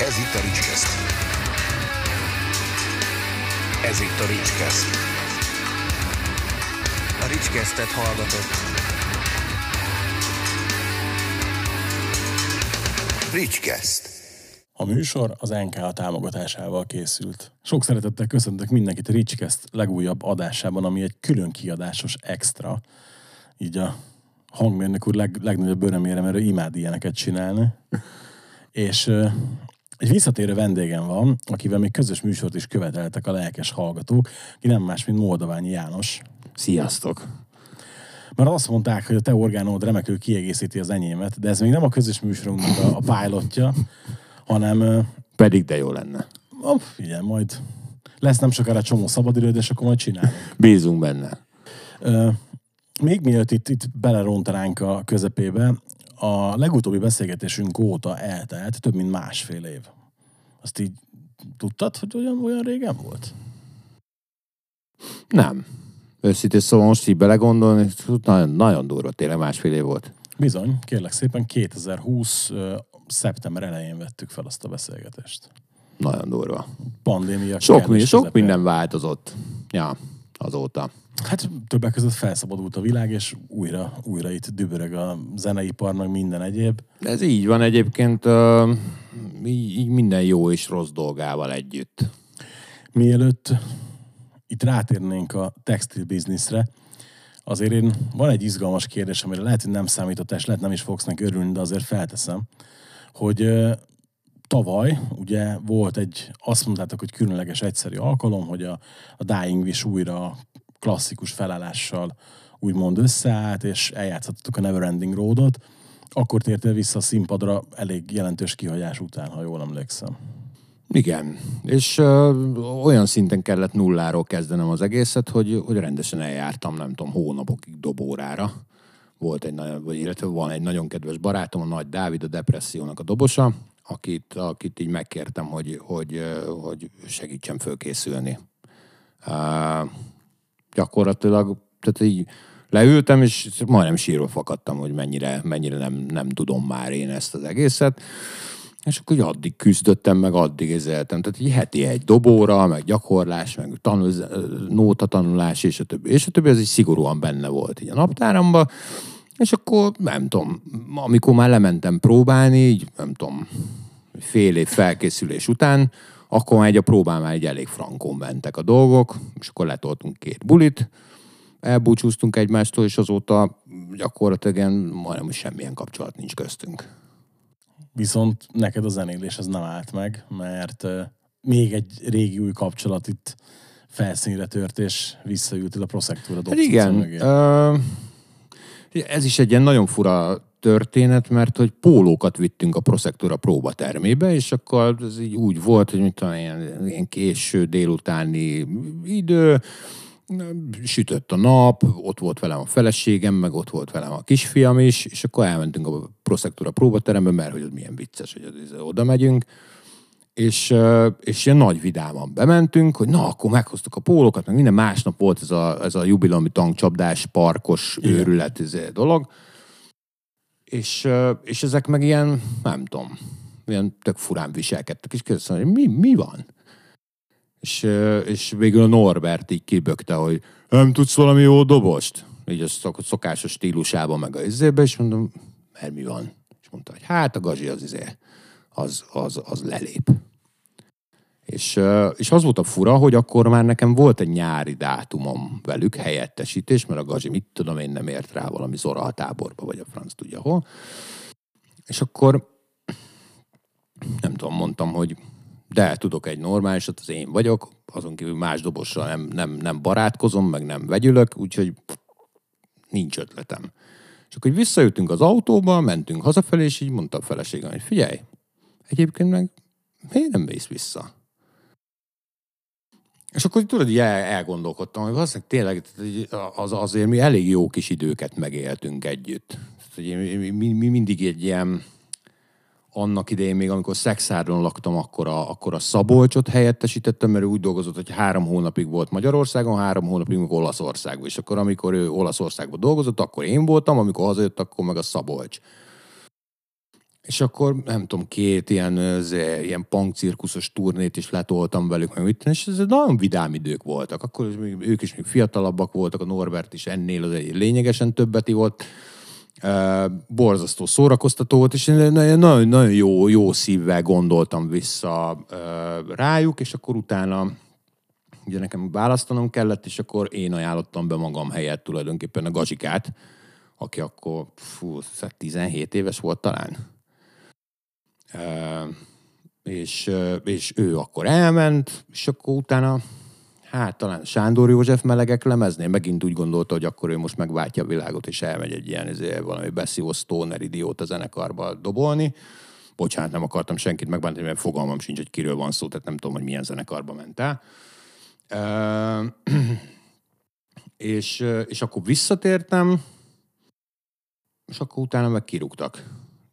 Ez itt a Ricskeszt. Ez itt a Ricskeszt. A Ricskesztet hallgatott. Ricskeszt. A műsor az NK támogatásával készült. Sok szeretettel köszöntök mindenkit a Ricskeszt legújabb adásában, ami egy külön kiadásos extra. Így a hangmérnök úr leg, legnagyobb örömére, mert ő imád ilyeneket csinálni. És egy visszatérő vendégem van, akivel még közös műsort is követeltek a lelkes hallgatók, ki nem más, mint Moldoványi János. Sziasztok! Mert azt mondták, hogy a te orgánód remekül kiegészíti az enyémet, de ez még nem a közös műsorunknak a, a pilotja, hanem Pedig de jó lenne. oh, figyelj, majd lesz nem sokára csomó szabadidőd, és akkor majd csinálunk. Bízunk benne. Ö, még mielőtt itt, itt belerontanánk a közepébe, a legutóbbi beszélgetésünk óta eltelt több mint másfél év. Azt így tudtad, hogy olyan, olyan régen volt? Nem. Őszintén szóval most így belegondolni, nagyon, nagyon durva, tényleg másfél év volt. Bizony, kérlek szépen 2020 ö, szeptember elején vettük fel azt a beszélgetést. Nagyon durva. Pandémia. Sok, mi, sok minden változott. Ja, azóta. Hát többek között felszabadult a világ, és újra, újra itt dübörög a zeneipar, meg minden egyéb. Ez így van egyébként, uh, így, így minden jó és rossz dolgával együtt. Mielőtt itt rátérnénk a textil bizniszre, azért én van egy izgalmas kérdés, amire lehet, hogy nem számított, és lehet nem is fogsz neki örülni, de azért felteszem, hogy tavaly ugye volt egy, azt mondtátok, hogy különleges egyszerű alkalom, hogy a, a Dying Wish újra klasszikus felállással úgymond összeállt, és eljátszottatok a Neverending Roadot, akkor tértél vissza a színpadra elég jelentős kihagyás után, ha jól emlékszem. Igen, és uh, olyan szinten kellett nulláról kezdenem az egészet, hogy, hogy rendesen eljártam, nem tudom, hónapokig dobórára. Volt egy nagyon, vagy illetve van egy nagyon kedves barátom, a Nagy Dávid, a Depressziónak a dobosa, akit, akit így megkértem, hogy, hogy, hogy segítsen fölkészülni. Gyakorlatilag, tehát így leültem, és majdnem sírva fakadtam, hogy mennyire, mennyire nem, nem tudom már én ezt az egészet. És akkor úgy addig küzdöttem, meg addig ezeltem. Tehát így heti egy dobóra, meg gyakorlás, meg tanul, nóta tanulás, és a többi. És a többi, ez így szigorúan benne volt így a naptáramba. És akkor nem tudom, amikor már lementem próbálni, így nem tudom, fél év felkészülés után, akkor már egy a próbán már egy elég frankon mentek a dolgok, és akkor letoltunk két bulit, elbúcsúztunk egymástól, és azóta gyakorlatilag ilyen majdnem semmilyen kapcsolat nincs köztünk. Viszont neked a zenélés az nem állt meg, mert még egy régi új kapcsolat itt felszínre tört, és visszaültél a Prosectura Hát igen, ö, ez is egy ilyen nagyon fura történet, mert hogy pólókat vittünk a Prosectura próbatermébe, és akkor ez így úgy volt, hogy mit tudom, ilyen, ilyen késő délutáni idő, sütött a nap, ott volt velem a feleségem, meg ott volt velem a kisfiam is, és akkor elmentünk a Prosectura próbaterembe, mert hogy az milyen vicces, hogy oda megyünk, és, és ilyen nagy vidáman bementünk, hogy na, akkor meghoztuk a pólókat, meg minden másnap volt ez a, ez a jubileumi tankcsapdás, parkos Igen. őrület ez a dolog. És, és ezek meg ilyen, nem tudom, ilyen tök furán viselkedtek, és kérdeztem, hogy mi, mi van? És, és végül a Norbert így kibökte, hogy nem tudsz valami jó dobost? Így a szok- szokásos stílusában, meg a izébe, és mondom, mert mi van? És mondta, hogy hát a gazsi az izé, az, az, az lelép. És, és az volt a fura, hogy akkor már nekem volt egy nyári dátumom velük, helyettesítés, mert a gazsi, mit tudom én, nem ért rá valami Zora táborba, vagy a franc tudja hol. És akkor nem tudom, mondtam, hogy de tudok egy normálisat, az én vagyok, azon kívül más dobossal nem, nem, nem barátkozom, meg nem vegyülök, úgyhogy nincs ötletem. És akkor visszajöttünk az autóba, mentünk hazafelé, és így mondta a feleségem, hogy figyelj, egyébként meg miért nem mész vissza? És akkor tudod, így el, elgondolkodtam, hogy valószínűleg tényleg az, azért mi elég jó kis időket megéltünk együtt. Hogy mi, mi mindig egy ilyen, annak idején még, amikor Szexárdon laktam, akkor a, akkor a Szabolcsot helyettesítettem, mert ő úgy dolgozott, hogy három hónapig volt Magyarországon, három hónapig meg Olaszországban. És akkor, amikor ő Olaszországban dolgozott, akkor én voltam, amikor hazajött, akkor meg a Szabolcs. És akkor nem tudom, két ilyen, ez, ilyen punkcirkuszos turnét is letoltam velük, meg mit, és ez nagyon vidám idők voltak. Akkor még, ők is még fiatalabbak voltak, a Norbert is ennél az egy lényegesen többet volt. Uh, borzasztó szórakoztató volt, és nagyon, nagyon jó, jó szívvel gondoltam vissza uh, rájuk, és akkor utána ugye nekem választanom kellett, és akkor én ajánlottam be magam helyett tulajdonképpen a Gazsikát, aki akkor fú, 17 éves volt talán. És, és ő akkor elment, és akkor utána hát talán Sándor József melegek lemeznél megint úgy gondolta, hogy akkor ő most megváltja a világot, és elmegy egy ilyen ezért, valami beszívó stoner idióta zenekarba dobolni. Bocsánat, nem akartam senkit megbántani, mert fogalmam sincs, hogy kiről van szó, tehát nem tudom, hogy milyen zenekarba ment el. És, és akkor visszatértem, és akkor utána meg kirúgtak.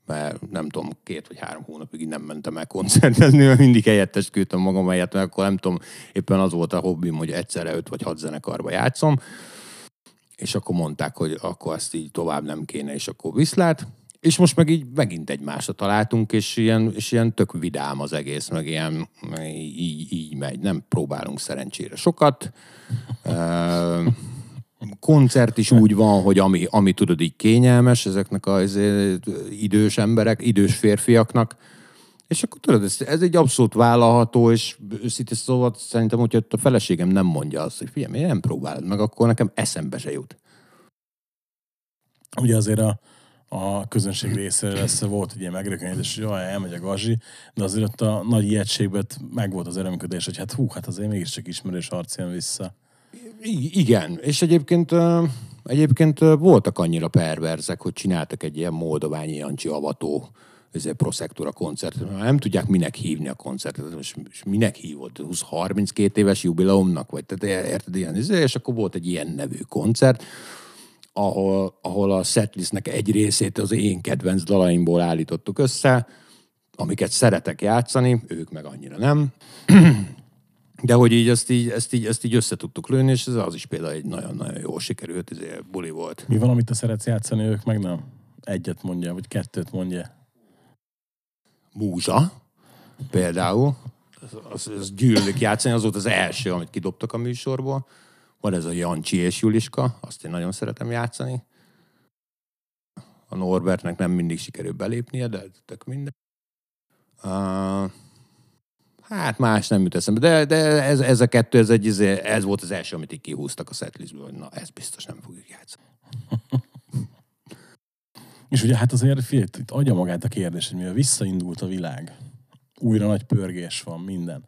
Mert nem tudom, két vagy három hónapig nem mentem el koncertezni, mert mindig helyettest küldtem magam helyett, mert akkor nem tudom, éppen az volt a hobbim, hogy egyszerre öt vagy hat zenekarba játszom. És akkor mondták, hogy akkor ezt így tovább nem kéne, és akkor viszlát. És most meg így megint egymásra találtunk, és ilyen, és ilyen tök vidám az egész, meg ilyen így, így megy. Nem próbálunk szerencsére sokat. Koncert is úgy van, hogy ami, ami tudod így kényelmes ezeknek az idős emberek, idős férfiaknak, és akkor tudod, ez, ez egy abszolút vállalható, és őszintén szóval szerintem, hogyha a feleségem nem mondja azt, hogy figyelj, én nem próbálod meg, akkor nekem eszembe se jut. Ugye azért a, a közönség részéről lesz, volt egy ilyen megrökönyedés, hogy jaj, elmegy a gazsi, de azért ott a nagy ijegységben meg volt az örömködés, hogy hát hú, hát azért mégiscsak ismerős arc jön vissza. Igen, és egyébként, egyébként voltak annyira perverzek, hogy csináltak egy ilyen moldoványi Jancsi avató ezért Proszektora koncert. Nem tudják, minek hívni a koncertet. Most, most minek hívott? 20-32 éves jubileumnak? Vagy tehát érted ilyen? És akkor volt egy ilyen nevű koncert, ahol, ahol a setlistnek egy részét az én kedvenc dalaimból állítottuk össze, amiket szeretek játszani, ők meg annyira nem. De hogy így ezt így, ezt így, ezt így össze tudtuk lőni, és ez az is például egy nagyon-nagyon jó sikerült, ez buli volt. Mi van, amit te szeretsz játszani, ők meg nem? Egyet mondja, vagy kettőt mondja. Múzsa, például. Az, az gyűlölik játszani, az volt az első, amit kidobtak a műsorból. Van ez a Jancsi és Juliska, azt én nagyon szeretem játszani. A Norbertnek nem mindig sikerül belépnie, de tök minden. Uh, Hát más nem jut eszembe, de, de ez, ez a kettő, ez, egy, izé, ez volt az első, amit így kihúztak a setlistből, na, ez biztos nem fogjuk játszani. És ugye hát azért figyelj, itt adja magát a kérdés, hogy mivel visszaindult a világ, újra nagy pörgés van, minden.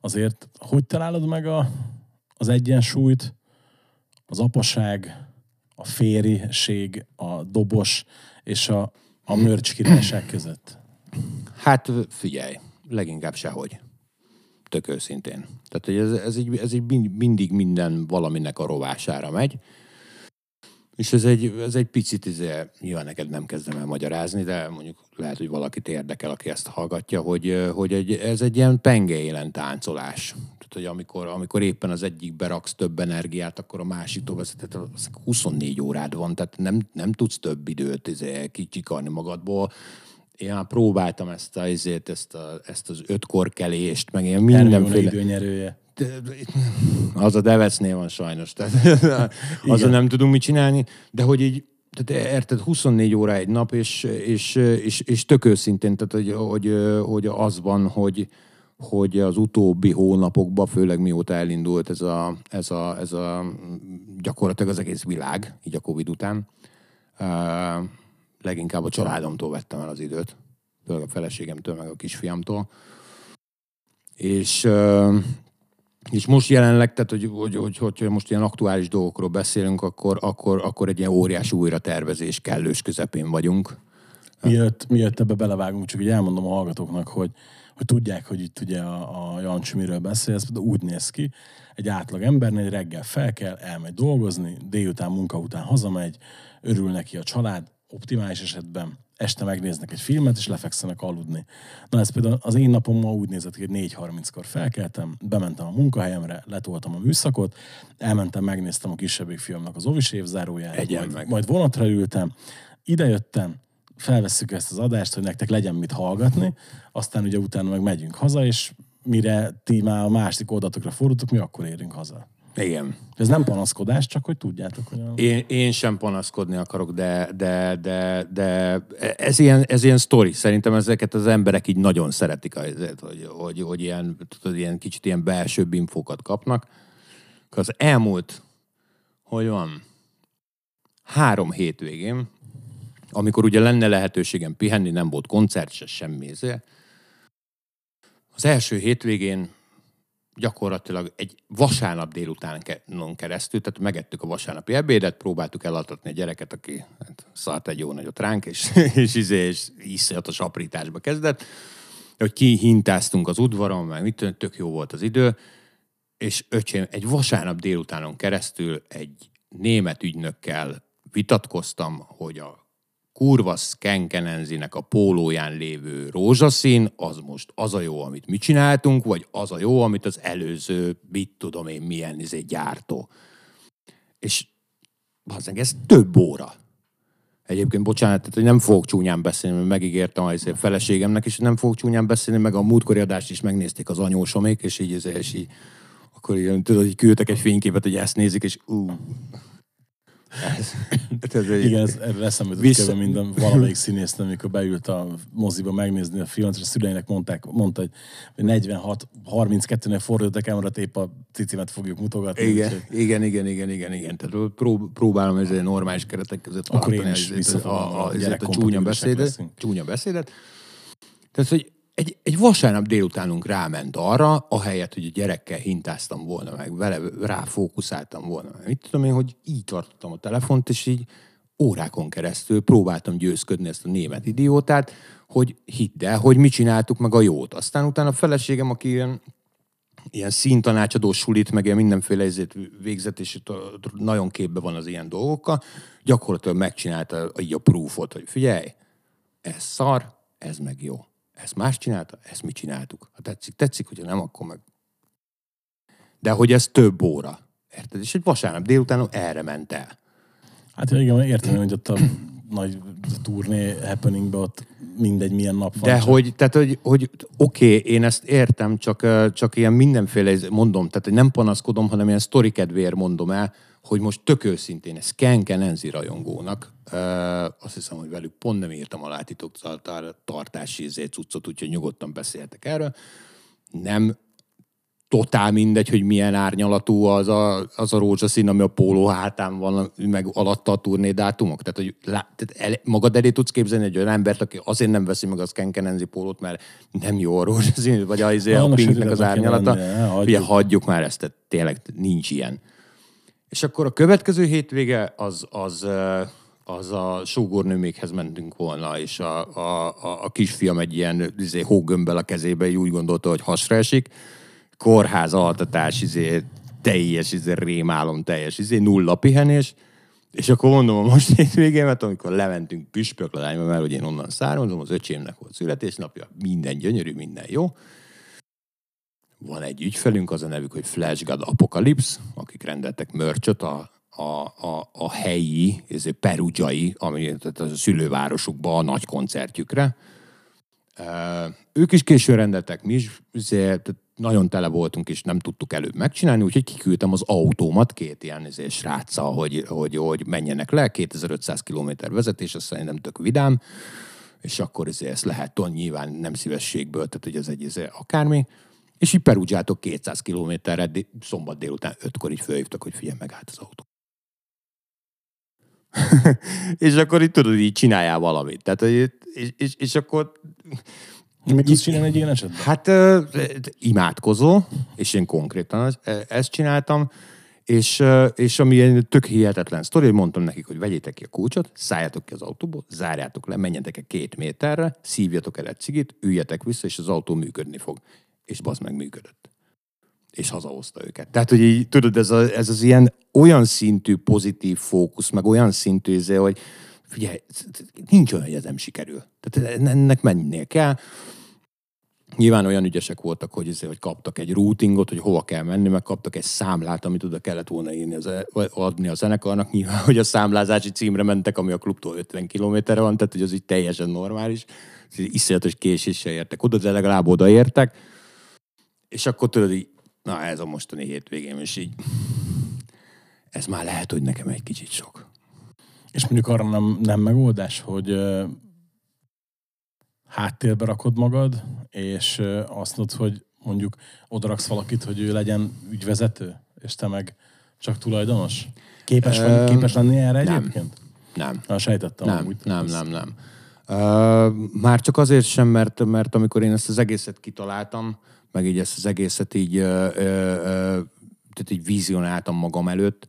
Azért hogy találod meg a, az egyensúlyt, az apaság, a fériség, a dobos és a, a mörcs királyság között? Hát figyelj, leginkább sehogy tök őszintén. Tehát, hogy ez, ez, így, ez így mindig minden valaminek a rovására megy. És ez egy, ez egy picit, izé, nyilván neked nem kezdem el magyarázni, de mondjuk lehet, hogy valakit érdekel, aki ezt hallgatja, hogy, hogy egy, ez egy ilyen penge táncolás. Tehát, hogy amikor, amikor éppen az egyik beraksz több energiát, akkor a másik tovább, tehát 24 órád van, tehát nem, nem tudsz több időt izé, kicsikarni magadból én már próbáltam ezt, a, ezért, ezt, a, ezt az ötkorkelést, meg ilyen mindenféle... időnyerője. Az a Devecnél van sajnos, tehát az nem tudunk mit csinálni, de hogy így, tehát érted, 24 óra egy nap, és, és, és, és tök őszintén, tehát hogy, hogy, hogy az van, hogy, hogy az utóbbi hónapokban, főleg mióta elindult ez a, ez a, ez a gyakorlatilag az egész világ, így a Covid után, leginkább a családomtól vettem el az időt, főleg a feleségemtől, meg a kisfiamtól. És, és most jelenleg, tehát hogy, hogy, hogy, hogy most ilyen aktuális dolgokról beszélünk, akkor, akkor, akkor egy ilyen óriási újra tervezés kellős közepén vagyunk. Miért, miért ebbe belevágunk, csak így elmondom a hallgatóknak, hogy, hogy tudják, hogy itt ugye a, a Jancsi miről beszél, ez úgy néz ki, egy átlag embernél egy reggel fel kell, elmegy dolgozni, délután munka után hazamegy, örül neki a család, optimális esetben este megnéznek egy filmet, és lefekszenek aludni. Na ez például az én napom ma úgy nézett ki, hogy 4.30-kor felkeltem, bementem a munkahelyemre, letoltam a műszakot, elmentem, megnéztem a kisebbik fiamnak az ovis évzáróját, majd, meg. majd vonatra ültem, idejöttem, felvesszük ezt az adást, hogy nektek legyen mit hallgatni, aztán ugye utána meg megyünk haza, és mire ti már a másik oldatokra fordultok, mi akkor érünk haza. Igen. Ez nem panaszkodás, csak hogy tudjátok, hogy a... Én, én sem panaszkodni akarok, de, de, de, de ez, ilyen, ez ilyen sztori. Szerintem ezeket az emberek így nagyon szeretik, azért, hogy, hogy, hogy ilyen, tudod, ilyen kicsit ilyen belsőbb infókat kapnak. Az elmúlt, hogy van, három hétvégén, amikor ugye lenne lehetőségem pihenni, nem volt koncert, se semmi. ezért. Az első hétvégén gyakorlatilag egy vasárnap délután keresztül, tehát megettük a vasárnapi ebédet, próbáltuk elaltatni a gyereket, aki hát, szart egy jó nagyot ránk, és, és, izé, és iszonyatos aprításba kezdett, hogy kihintáztunk az udvaron, meg mit tök jó volt az idő, és öcsém, egy vasárnap délutánon keresztül egy német ügynökkel vitatkoztam, hogy a kurva Skenkenenzinek a pólóján lévő rózsaszín, az most az a jó, amit mi csináltunk, vagy az a jó, amit az előző, mit tudom én, milyen izé gyártó. És bazdmeg, ez több óra. Egyébként, bocsánat, tehát, hogy nem fogok csúnyán beszélni, mert megígértem a izé feleségemnek, és nem fogok csúnyán beszélni, meg a múltkori adást is megnézték az anyósomék, és így, és így akkor így, tudod, hogy küldtek egy fényképet, hogy ezt nézik, és ú, ez, ez egy, Igen, ez, erre eszembe Vissza... minden valamelyik színész, amikor beült a moziba megnézni a filmet, és a szüleinek mondták, mondta, hogy 46 32 nél fordult a kamerát, épp a cicimet fogjuk mutogatni. Igen, úgy, igen, igen, igen, igen, igen. Tehát prób- próbálom ezzel normális keretek között Akkor én is a, a, a, a, a csúnya beszédet. Csúnya beszédet. Tehát, hogy egy, egy vasárnap délutánunk ráment arra, ahelyett, hogy a gyerekkel hintáztam volna meg, vele rá fókuszáltam volna meg. Mit tudom én, hogy így tartottam a telefont, és így órákon keresztül próbáltam győzködni ezt a német idiótát, hogy hidd el, hogy mi csináltuk meg a jót. Aztán utána a feleségem, aki ilyen, ilyen színtanácsadó sulit, meg ilyen mindenféle ezért végzett, és nagyon képbe van az ilyen dolgokkal, gyakorlatilag megcsinálta így a proofot, hogy figyelj, ez szar, ez meg jó ezt más csinálta, ezt mi csináltuk. Ha tetszik, tetszik, hogyha nem, akkor meg... De hogy ez több óra. Érted? És egy vasárnap délután erre ment el. Hát igen, értem, hogy ott a nagy turné happeningben ott mindegy milyen nap van. De csak. hogy, tehát, hogy, hogy oké, okay, én ezt értem, csak, csak ilyen mindenféle, mondom, tehát nem panaszkodom, hanem ilyen sztori kedvéért mondom el, hogy most tök őszintén, ez Ken Kenenzi rajongónak, uh, azt hiszem, hogy velük pont nem írtam alá tartási izé cuccot, úgyhogy nyugodtan beszéltek erről. Nem totál mindegy, hogy milyen árnyalatú az a, az a rózsaszín, ami a póló hátán van, meg alatta a turné dátumok. Tehát, hogy lá, tehát el, magad elé tudsz képzelni egy olyan embert, aki azért nem veszi meg az Ken Kenenzi pólót, mert nem jó a rózsaszín, vagy az, a, a pinknek az árnyalata. Hagyjuk. Ugye, hagyjuk már ezt, tehát tényleg nincs ilyen. És akkor a következő hétvége az, az, az a sógornőmékhez mentünk volna, és a, a, a, a kisfiam egy ilyen izé, hógömbbel a kezébe így úgy gondolta, hogy hasra esik. Kórház altatás, izé, teljes izé, rémálom, teljes izé, nulla pihenés. És akkor mondom a most hétvégémet, amikor lementünk Püspökladányba, mert hogy én onnan származom, az öcsémnek volt születésnapja, minden gyönyörű, minden jó. Van egy ügyfelünk, az a nevük, hogy Flash God Apocalypse, akik rendeltek mörcsöt a, a, a, a helyi, ez perugyai, ami tehát a szülővárosukba a nagy koncertjükre. Ők is későn rendeltek, mi is ezért, nagyon tele voltunk, és nem tudtuk előbb megcsinálni, úgyhogy kiküldtem az autómat két ilyen sráccal, hogy, hogy, hogy menjenek le, 2500 km vezetés, azt szerintem tök vidám, és akkor ezért ezt lehet tudni, nyilván nem szívességből, tehát hogy ez egy ezért akármi. És így Perugiátok 200 kilométerre szombat délután ötkor így fölhívtak, hogy figyelj meg át az autó. és akkor itt tudod, így csináljál valamit. Tehát, és, és, és akkor... Mit tudsz csinálni egy ilyen esetben? Hát uh, imádkozó, és én konkrétan ezt csináltam, és, és ami egy tök hihetetlen sztori, hogy mondtam nekik, hogy vegyétek ki a kulcsot, szálljátok ki az autóból, zárjátok le, menjetek egy két méterre, szívjatok el egy cigit, üljetek vissza, és az autó működni fog és bazd meg működött. És hazahozta őket. Tehát, hogy így, tudod, ez, a, ez az ilyen olyan szintű pozitív fókusz, meg olyan szintű, izé, hogy figyelj, nincs olyan, hogy ez nem sikerül. Tehát ennek mennie kell. Nyilván olyan ügyesek voltak, hogy, ezért, hogy kaptak egy routingot, hogy hova kell menni, meg kaptak egy számlát, amit oda kellett volna írni az, vagy adni a zenekarnak. Nyilván, hogy a számlázási címre mentek, ami a klubtól 50 kilométerre van, tehát hogy az így teljesen normális. Iszonyatos késéssel értek oda, de legalább odaértek. És akkor tudod így, na ez a mostani hétvégém, és így ez már lehet, hogy nekem egy kicsit sok. És mondjuk arra nem, nem megoldás, hogy háttérbe rakod magad, és azt mondod, hogy mondjuk odaraksz valakit, hogy ő legyen ügyvezető, és te meg csak tulajdonos? Képes, Ö, vagy, képes lenni erre nem. egyébként? Nem. Na, sejtettem. Nem, amúgy. nem, Ez- nem, nem. Uh, már csak azért sem, mert, mert amikor én ezt az egészet kitaláltam, meg így ezt az egészet így, uh, uh, tehát így vizionáltam magam előtt,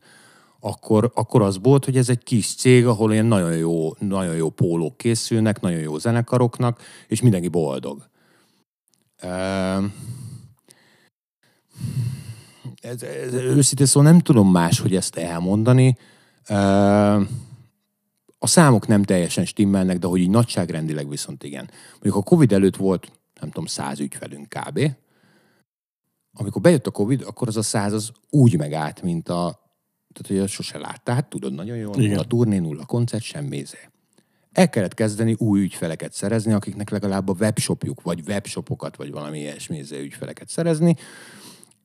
akkor, akkor az volt, hogy ez egy kis cég, ahol ilyen nagyon jó, nagyon jó pólók készülnek, nagyon jó zenekaroknak, és mindenki boldog. Uh, ez, ez, őszintén szóval nem tudom más, hogy ezt elmondani. Uh, a számok nem teljesen stimmelnek, de hogy így nagyságrendileg viszont igen. Mondjuk a Covid előtt volt, nem tudom, száz ügyfelünk kb. Amikor bejött a Covid, akkor az a száz az úgy megállt, mint a, tehát hogy sose láttál, hát tudod nagyon jól, Igen. nulla turné, nulla koncert, semmi izé. El kellett kezdeni új ügyfeleket szerezni, akiknek legalább a webshopjuk, vagy webshopokat, vagy valami ilyesmi izé ügyfeleket szerezni.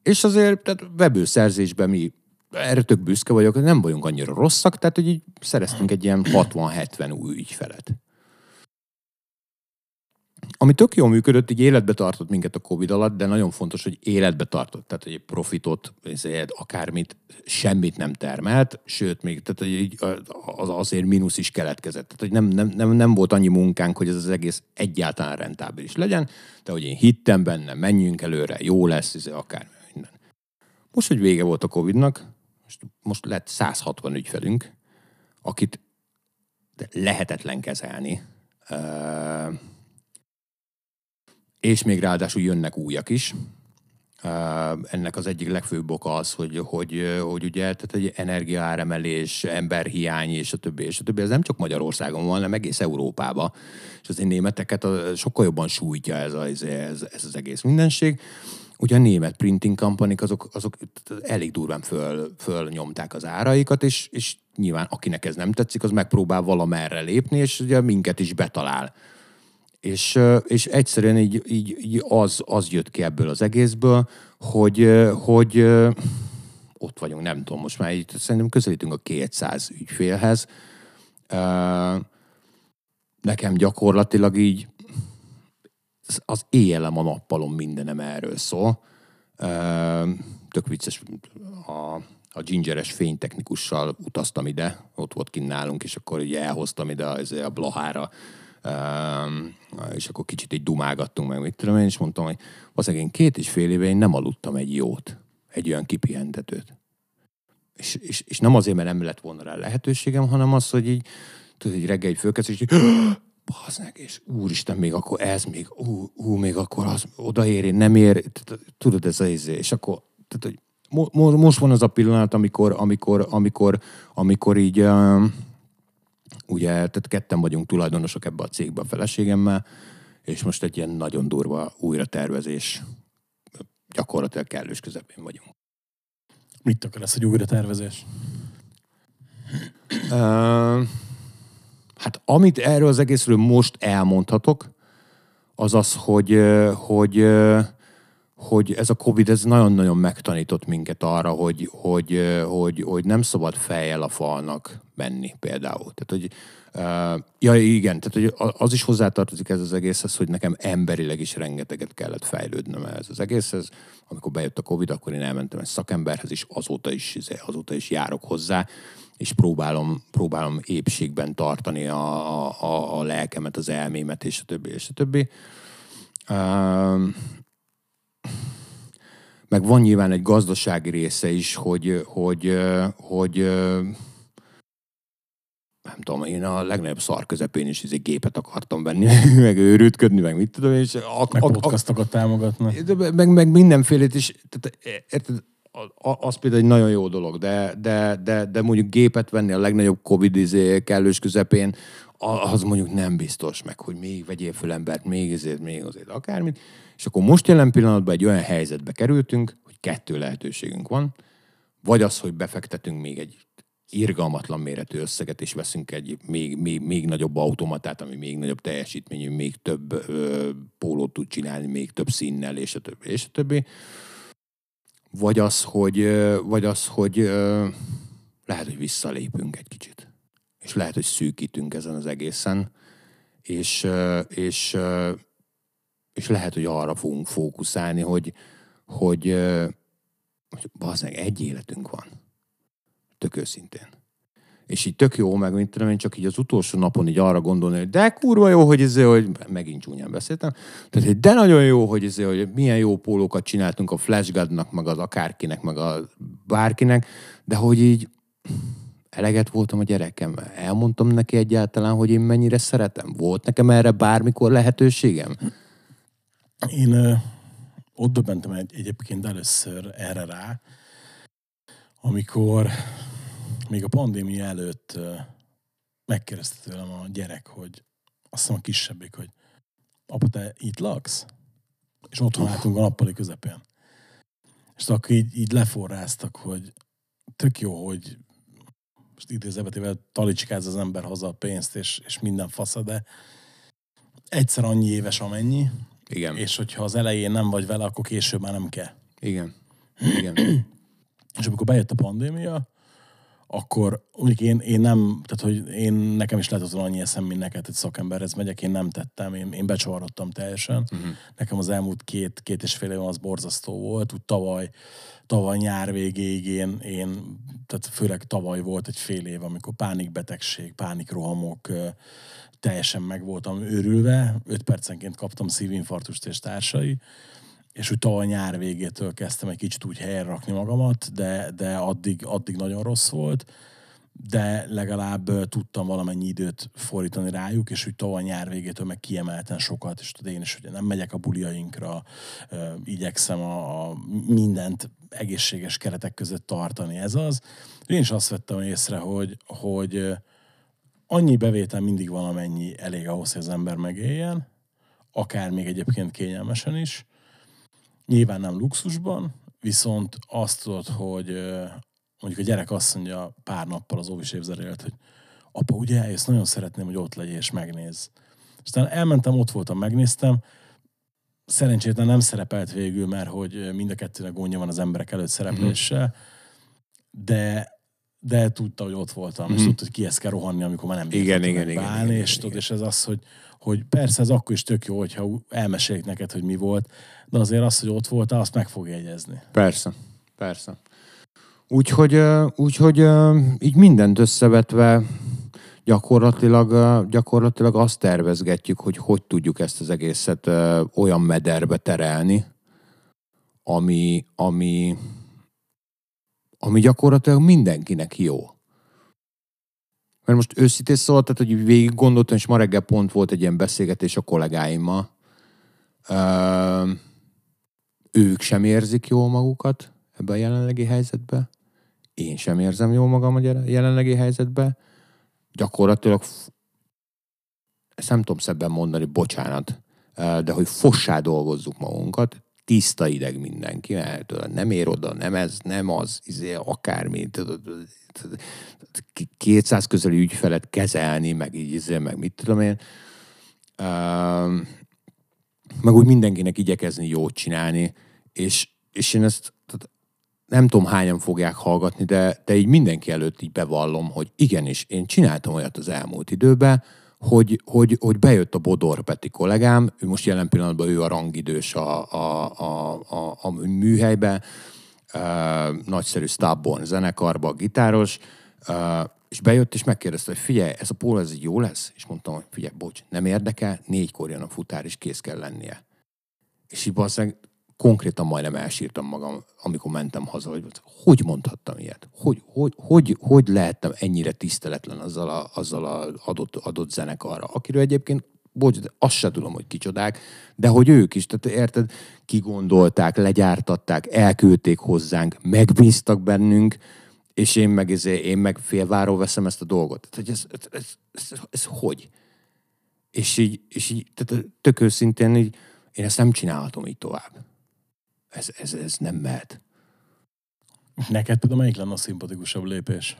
És azért, tehát webőszerzésben mi erre tök büszke vagyok, nem vagyunk annyira rosszak, tehát hogy így szereztünk egy ilyen 60-70 új ügyfelet. Ami tök jól működött, így életbe tartott minket a Covid alatt, de nagyon fontos, hogy életbe tartott. Tehát, hogy egy profitot, akármit, semmit nem termelt, sőt, még tehát, hogy így az azért mínusz is keletkezett. Tehát, hogy nem, nem, nem, nem, volt annyi munkánk, hogy ez az egész egyáltalán rentábilis legyen, de hogy én hittem benne, menjünk előre, jó lesz, ez akár minden. Most, hogy vége volt a Covidnak, most, most lett 160 ügyfelünk, akit lehetetlen kezelni. Uh, és még ráadásul jönnek újak is. Ennek az egyik legfőbb oka az, hogy, hogy, hogy ugye tehát egy energiaáremelés, emberhiány és a többi, és a többi, ez nem csak Magyarországon van, hanem egész Európában. És az én németeket a, sokkal jobban sújtja ez, a, ez, ez, az egész mindenség. Ugye a német printing company azok, azok elég durván föl, fölnyomták az áraikat, és, és nyilván akinek ez nem tetszik, az megpróbál valamerre lépni, és ugye minket is betalál. És, és egyszerűen így, így, így az, az jött ki ebből az egészből, hogy, hogy ott vagyunk, nem tudom, most már így szerintem közelítünk a 200 ügyfélhez. Nekem gyakorlatilag így az éjjelem a nappalom mindenem erről szól. Tök vicces, a, a gingeres fénytechnikussal utaztam ide, ott volt kint nálunk, és akkor így elhoztam ide a, a Blahára, és akkor kicsit így dumálgattunk meg, mit tudom én, és mondtam, hogy valószínűleg én két és fél éve én nem aludtam egy jót, egy olyan kipihentetőt. És, és, és nem azért, mert nem lett volna rá lehetőségem, hanem az, hogy így, tudod, így reggel így fölkezd, és így, baznek, és úristen, még akkor ez, még, ú, ú még akkor az odaér, nem ér, tudod, ez az izé, és akkor, tehát, hogy mo, most van az a pillanat, amikor, amikor, amikor, amikor így, ugye, tehát ketten vagyunk tulajdonosok ebbe a cégbe a feleségemmel, és most egy ilyen nagyon durva újra tervezés gyakorlatilag kellős közepén vagyunk. Mit akar ez, hogy újra tervezés? Uh, hát amit erről az egészről most elmondhatok, az az, hogy, hogy, hogy ez a Covid ez nagyon-nagyon megtanított minket arra, hogy, hogy, hogy, hogy nem szabad fejjel a falnak menni például. Tehát, hogy ja, igen, tehát hogy az is hozzátartozik ez az egészhez, hogy nekem emberileg is rengeteget kellett fejlődnöm ez az egészhez. Amikor bejött a Covid, akkor én elmentem egy szakemberhez, és azóta is, azóta is járok hozzá, és próbálom, próbálom épségben tartani a, a, a lelkemet, az elmémet, és a többi, és a többi. Meg van nyilván egy gazdasági része is, hogy, hogy, hogy, nem tudom, én a legnagyobb szar közepén is egy gépet akartam venni, meg őrültködni, meg mit tudom, és a, meg a, podcastokat támogatni. Meg, meg mindenfélét is, tehát, érted, az például egy nagyon jó dolog, de, de, de, de mondjuk gépet venni a legnagyobb Covid izé kellős közepén, az mondjuk nem biztos, meg hogy még vegyél föl embert, még ezért, még azért, akármit. És akkor most jelen pillanatban egy olyan helyzetbe kerültünk, hogy kettő lehetőségünk van. Vagy az, hogy befektetünk még egy irgalmatlan méretű összeget, és veszünk egy még, még, még nagyobb automatát, ami még nagyobb teljesítményű, még több ö, pólót tud csinálni, még több színnel, és a többi, és a többi. Vagy az, hogy, vagy az, hogy ö, lehet, hogy visszalépünk egy kicsit. És lehet, hogy szűkítünk ezen az egészen, és, ö, és, ö, és lehet, hogy arra fogunk fókuszálni, hogy, hogy, hogy egy életünk van Tök őszintén. És így tök jó, meg mint tudom én, csak így az utolsó napon így arra gondolni, hogy de kurva jó, hogy ez, hogy megint csúnyán beszéltem, tehát hogy de nagyon jó, hogy ez, hogy milyen jó pólókat csináltunk a Flashgodnak, meg az akárkinek, meg a bárkinek, de hogy így eleget voltam a gyerekem. Elmondtam neki egyáltalán, hogy én mennyire szeretem. Volt nekem erre bármikor lehetőségem? Én ott döbbentem egy, egyébként először erre rá, amikor még a pandémia előtt megkérdezte tőlem a gyerek, hogy azt hiszem a kisebbik, hogy apa, te itt laksz? És otthon álltunk a nappali közepén. És akkor így, így leforráztak, hogy tök jó, hogy most idézőbetével talicskáz az ember haza a pénzt, és, és minden fasza, de egyszer annyi éves, amennyi. Igen. És hogyha az elején nem vagy vele, akkor később már nem kell. Igen. Igen. És amikor bejött a pandémia, akkor úgy én, én nem, tehát hogy én nekem is lehet annyi eszem, mint neked, egy szakemberhez megyek, én nem tettem, én, én becsavarodtam teljesen. Uh-huh. Nekem az elmúlt két, két és fél év az borzasztó volt, úgy tavaly, tavaly nyár végéig én, én, tehát főleg tavaly volt egy fél év, amikor pánikbetegség, pánikrohamok, teljesen meg voltam őrülve, öt percenként kaptam szívinfarktust és társai, és úgy tavaly nyár végétől kezdtem egy kicsit úgy helyre rakni magamat, de, de addig, addig nagyon rossz volt, de legalább tudtam valamennyi időt fordítani rájuk, és úgy tavaly nyár végétől meg kiemelten sokat, és tudod, én is ugye nem megyek a buliainkra, igyekszem a, a mindent egészséges keretek között tartani, ez az. Én is azt vettem észre, hogy, hogy annyi bevétel mindig van, amennyi elég ahhoz, hogy az ember megéljen, akár még egyébként kényelmesen is, Nyilván nem luxusban, viszont azt tudod, hogy mondjuk a gyerek azt mondja pár nappal az óvis évzerért, hogy apa, ugye eljössz, nagyon szeretném, hogy ott legyél és megnéz. Aztán elmentem, ott voltam, megnéztem, szerencsétlen nem szerepelt végül, mert hogy mind a kettőnek gondja van az emberek előtt szerepléssel, de de tudta, hogy ott voltam, mm-hmm. és tudta, hogy kihez kell rohanni, amikor már nem igen, igen, igen, beállni, igen, és, igen, tudod, és ez az, hogy, hogy persze ez akkor is tök jó, hogyha elmesélik neked, hogy mi volt, de azért az, hogy ott voltál, azt meg fog jegyezni. Persze, persze. Úgyhogy, úgyhogy így mindent összevetve gyakorlatilag, gyakorlatilag azt tervezgetjük, hogy hogy tudjuk ezt az egészet olyan mederbe terelni, ami, ami, ami gyakorlatilag mindenkinek jó. Mert most őszintén szóval, tehát, hogy végig gondoltam, és ma reggel pont volt egy ilyen beszélgetés a kollégáimmal. Ö, ők sem érzik jól magukat ebben a jelenlegi helyzetben. Én sem érzem jól magam a jelenlegi helyzetben. Gyakorlatilag ezt nem tudom szebben mondani, bocsánat, de hogy fossá dolgozzuk magunkat, tiszta ideg mindenki, mert nem ér oda, nem ez, nem az, izé, akármi, 200 közeli ügyfelet kezelni, meg így, izé, meg mit tudom én. meg úgy mindenkinek igyekezni jót csinálni, és, és én ezt nem tudom hányan fogják hallgatni, de, de így mindenki előtt így bevallom, hogy igenis, én csináltam olyat az elmúlt időben, hogy, hogy, hogy bejött a Bodor Peti kollégám, ő most jelen pillanatban ő a rangidős a, a, a, a, a műhelybe, uh, nagyszerű Stabborn zenekarba, gitáros, uh, és bejött, és megkérdezte, hogy figyelj, ez a pól, ez jó lesz? És mondtam, hogy figyelj, bocs, nem érdekel, négykor jön a futár, és kész kell lennie. És így valószínűleg konkrétan majdnem elsírtam magam, amikor mentem haza, hogy hogy mondhattam ilyet? Hogy, hogy, hogy, hogy lehettem ennyire tiszteletlen azzal a, azzal a adott, adott zenekarra, akiről egyébként bocs, de azt se tudom, hogy kicsodák, de hogy ők is, tehát érted, kigondolták, legyártatták, elküldték hozzánk, megbíztak bennünk, és én meg, ezért, én meg félváról veszem ezt a dolgot. Tehát, hogy ez, ez, ez, ez hogy? És így, és így tehát tök őszintén így, én ezt nem csinálhatom így tovább. Ez, ez, ez nem mehet. Neked például melyik lenne a szimpatikusabb lépés?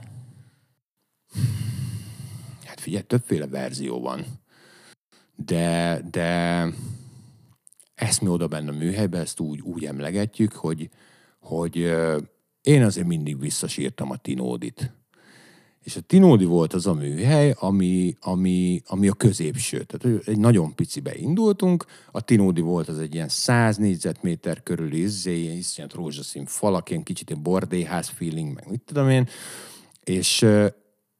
Hát figyelj, többféle verzió van. De, de ezt mi oda benne a műhelyben, ezt úgy, úgy emlegetjük, hogy, hogy én azért mindig visszasírtam a Tinódit. És a Tinódi volt az a műhely, ami, ami, ami a középső. Tehát egy nagyon picibe indultunk, a Tinódi volt az egy ilyen 100 négyzetméter körüli izzé, ilyen iszonyat rózsaszín falak, ilyen kicsit egy bordéház feeling, meg mit tudom én, és,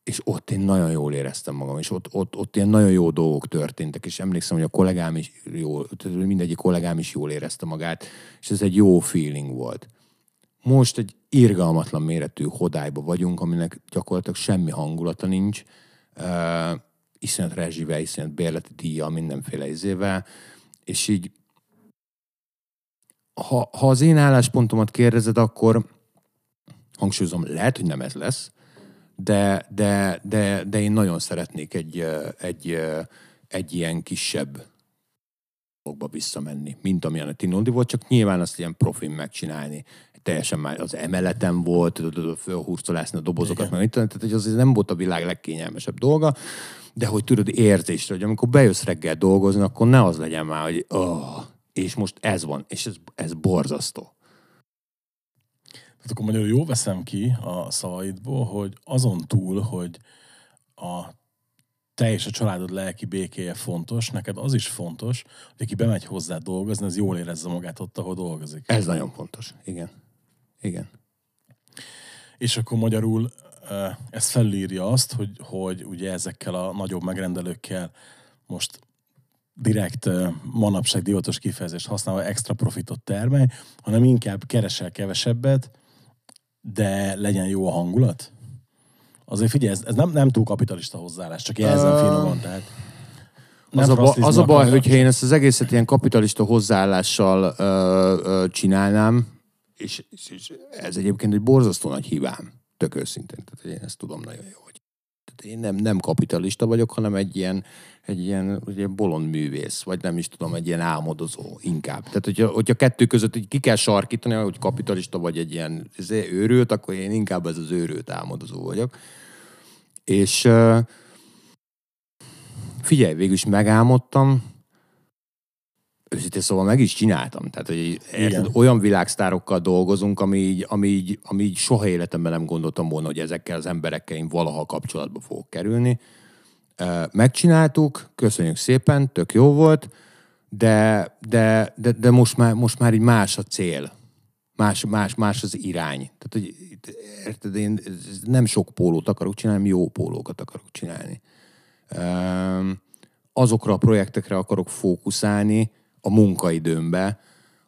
és ott én nagyon jól éreztem magam, és ott, ott, ott ilyen nagyon jó dolgok történtek, és emlékszem, hogy a kollégám is jól, mindegyik kollégám is jól érezte magát, és ez egy jó feeling volt. Most egy irgalmatlan méretű hodályba vagyunk, aminek gyakorlatilag semmi hangulata nincs, uh, iszonyat rezsivel, iszonyat bérleti díja, mindenféle izével, és így ha, ha az én álláspontomat kérdezed, akkor hangsúlyozom, lehet, hogy nem ez lesz, de, de, de, de én nagyon szeretnék egy, egy, egy ilyen kisebb dologba visszamenni, mint amilyen a Tinoldi volt, csak nyilván azt ilyen profin megcsinálni. Teljesen már az emeleten volt, tudod, fölhúztolásni a dobozokat, meg tehát hogy az nem volt a világ legkényelmesebb dolga, de hogy tudod érzésre, hogy amikor bejössz reggel dolgozni, akkor ne az legyen már, hogy oh, és most ez van, és ez, ez borzasztó. Tehát akkor magyarul jó veszem ki a szavaidból, hogy azon túl, hogy a te és a családod lelki békéje fontos, neked az is fontos, hogy aki bemegy hozzá dolgozni, az jól érezze magát ott, ahol dolgozik. Ez nagyon fontos. Igen. Igen. És akkor magyarul ez felülírja azt, hogy, hogy ugye ezekkel a nagyobb megrendelőkkel most direkt manapság divatos kifejezést használva extra profitot termelj, hanem inkább keresel kevesebbet, de legyen jó a hangulat? Azért figyelj, ez, ez nem, nem túl kapitalista hozzáállás, csak jelzem Ö, finoman, tehát Az a, ba, az a baj, hogyha én ezt az egészet ilyen kapitalista hozzáállással ö, ö, csinálnám, és, és, és ez egyébként egy borzasztó nagy hibám, tök őszintén. Tehát én ezt tudom nagyon jó, hogy tehát én nem, nem kapitalista vagyok, hanem egy ilyen, egy ilyen ugye, bolond művész, vagy nem is tudom, egy ilyen álmodozó inkább. Tehát, hogyha, hogyha kettő között így ki kell sarkítani, hogy kapitalista vagy egy ilyen őrült, akkor én inkább ez az őrült álmodozó vagyok. És figyelj, végül is megálmodtam, őszintén szóval meg is csináltam. Tehát, hogy érted, olyan világsztárokkal dolgozunk, ami így, ami, így, ami így soha életemben nem gondoltam volna, hogy ezekkel az emberekkel én valaha kapcsolatba fogok kerülni. Megcsináltuk, köszönjük szépen, tök jó volt, de, de, de, de most, már, most már így más a cél. Más, más, más az irány. Tehát, hogy érted, én nem sok pólót akarok csinálni, jó pólókat akarok csinálni. Azokra a projektekre akarok fókuszálni a munkaidőmbe,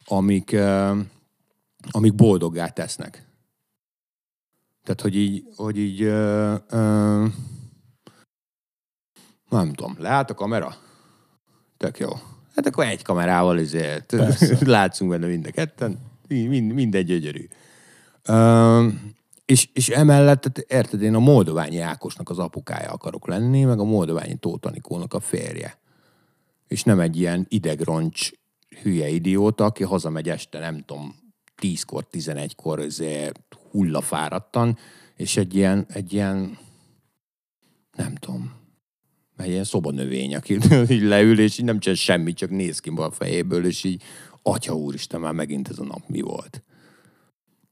amik, amik boldoggá tesznek. Tehát, hogy így, hogy így ö, ö, nem tudom, lehet a kamera? Tök jó. Hát akkor egy kamerával ezért Persze. látszunk benne mind a ketten, mind, mindegy gyönyörű. Ö, és, és emellett, tehát érted, én a Moldoványi Ákosnak az apukája akarok lenni, meg a Moldoványi Tóth Anikónak a férje. És nem egy ilyen idegroncs hülye idióta, aki hazamegy este, nem tudom, 10-kor, 11-kor ezért hullafáradtan, és egy ilyen, egy ilyen, nem tudom, egy ilyen szobanövény, aki így leül, és így nem csinál semmit, csak néz ki a fejéből, és így, atya úristen, már megint ez a nap mi volt.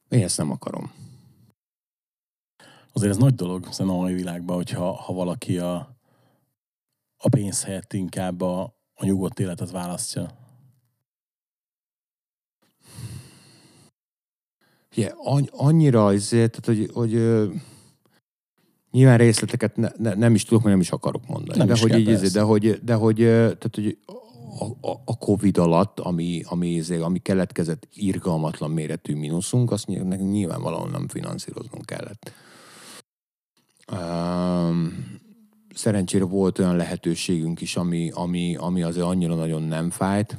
Én ezt nem akarom. Azért ez nagy dolog szerintem a mai világban, hogyha ha valaki a, a pénz helyett inkább a, a nyugodt életet választja. Ugye, any, annyira azért, tehát, hogy, hogy ö, nyilván részleteket ne, ne, nem is tudok, mert nem is akarok mondani. Nem de, hogy így, persze. de hogy, de hogy, tehát, hogy a, a, a Covid alatt, ami, ami, izé, ami keletkezett irgalmatlan méretű mínuszunk, azt ny- nekünk nyilvánvalóan nem finanszíroznunk kellett. Um, szerencsére volt olyan lehetőségünk is, ami, ami, ami azért annyira nagyon nem fájt,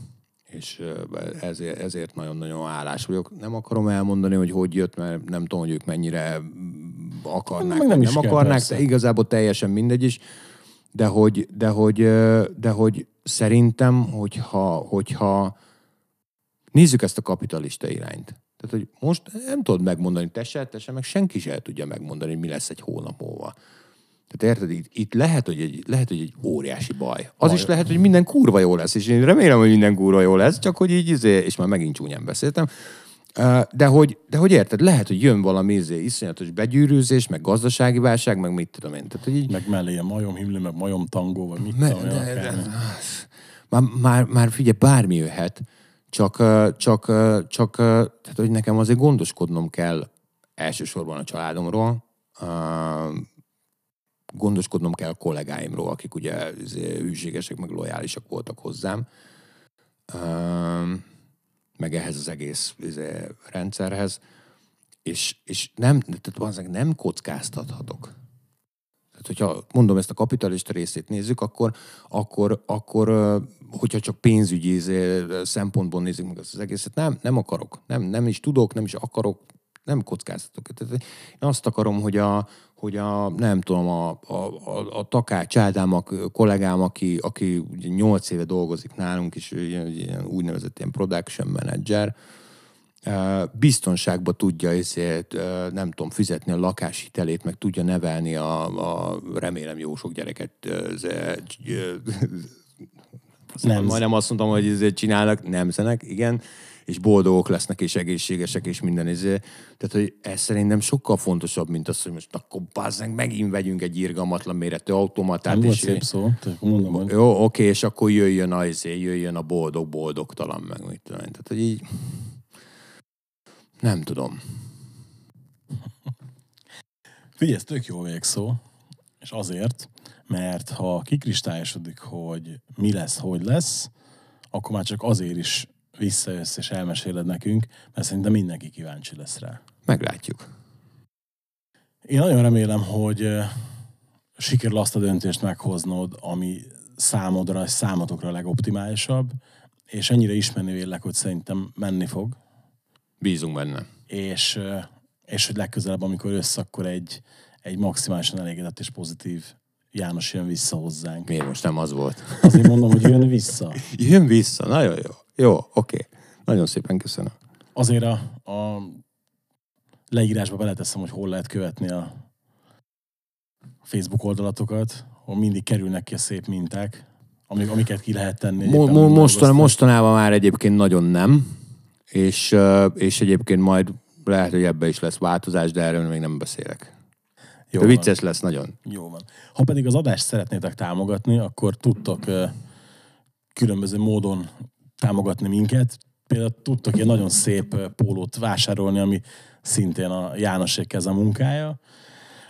és ezért, ezért nagyon-nagyon állás vagyok. Nem akarom elmondani, hogy hogy jött, mert nem tudom, hogy ők mennyire akarnák, nem nem, nem akarnák, de igazából teljesen mindegy is. de hogy, de hogy, de hogy szerintem, hogyha, hogyha nézzük ezt a kapitalista irányt. Tehát, hogy most nem tudod megmondani, te se, te se, meg senki se tudja megmondani, hogy mi lesz egy hónap múlva. Tehát érted, itt, itt lehet, hogy egy, lehet, hogy egy óriási baj. Az is lehet, hogy minden kurva jó lesz, és én remélem, hogy minden kurva jó lesz, csak hogy így, izé, és már megint csúnyán beszéltem, de hogy, de hogy érted, lehet, hogy jön valami izé, iszonyatos begyűrűzés, meg gazdasági válság, meg mit tudom én. Tehát, hogy így, Meg mellé ilyen majomhimlő, meg majom tangó, vagy mit Me, tudom de, de, már, már, már figyelj, bármi jöhet, csak, csak, csak tehát, hogy nekem azért gondoskodnom kell elsősorban a családomról, gondoskodnom kell a kollégáimról, akik ugye izé, hűségesek, meg lojálisak voltak hozzám, meg ehhez az egész izé, rendszerhez, és, és nem, tehát valószínűleg nem kockáztathatok. Tehát, hogyha mondom ezt a kapitalista részét nézzük, akkor, akkor, akkor hogyha csak pénzügyi izé, szempontból nézzük meg ezt az egészet, nem, nem akarok, nem, nem is tudok, nem is akarok, nem kockáztatok. Tehát én azt akarom, hogy a, hogy a nem tudom, a, a, a, a Takács Ádám, a kollégám, aki, aki ugye 8 éve dolgozik nálunk, és ilyen, ilyen úgynevezett ilyen production manager, ö, biztonságba tudja ezért, nem tudom, fizetni a lakáshitelét, meg tudja nevelni a, a remélem jó sok gyereket. Nem. nem. Majdnem azt mondtam, hogy ezért csinálnak, nemzenek, igen, és boldogok lesznek, és egészségesek, és minden ezért. Tehát, hogy ez szerintem sokkal fontosabb, mint az, hogy most akkor bazzánk, megint vegyünk egy irgalmatlan méretű automatát. Nem volt és szép szó, mondom, hogy jó, oké, és akkor jöjjön a, izé, jöjjön a boldog, boldogtalan, meg mit tudom. Tehát, hogy így nem tudom. Figyelj, ez tök jó végszó, és azért, mert ha kikristályosodik, hogy mi lesz, hogy lesz, akkor már csak azért is visszajössz és elmeséled nekünk, mert szerintem mindenki kíváncsi lesz rá. Meglátjuk. Én nagyon remélem, hogy sikerül azt a döntést meghoznod, ami számodra és számotokra a legoptimálisabb, és ennyire ismerni vélek, hogy szerintem menni fog, Bízunk benne. és, és hogy legközelebb, amikor jössz, akkor egy, egy maximálisan elégedett és pozitív János jön vissza hozzánk. Miért most nem az volt? Azért mondom, hogy jön vissza. Jön vissza, nagyon jó. Jó, oké. Nagyon szépen köszönöm. Azért a, a leírásba beleteszem, hogy hol lehet követni a Facebook oldalatokat, ahol mindig kerülnek ki a szép minták, amik, amiket ki lehet tenni. Mo- mostan, mostanában már egyébként nagyon nem, és, és egyébként majd lehet, hogy ebbe is lesz változás, de erről még nem beszélek. Jó De van. vicces lesz nagyon. Jó van. Ha pedig az adást szeretnétek támogatni, akkor tudtok különböző módon támogatni minket. Például tudtok ilyen nagyon szép ö, pólót vásárolni, ami szintén a Jánosék keze munkája.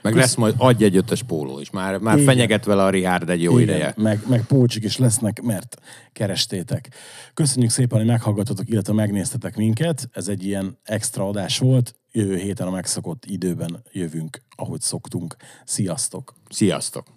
Meg lesz majd adj egy ötös póló is. Már, már Igen. fenyeget vele a Richard egy jó ideje. meg, meg pócsik is lesznek, mert kerestétek. Köszönjük szépen, hogy meghallgatotok, illetve megnéztetek minket. Ez egy ilyen extra adás volt. Jövő héten a megszokott időben jövünk, ahogy szoktunk. Sziasztok! Sziasztok!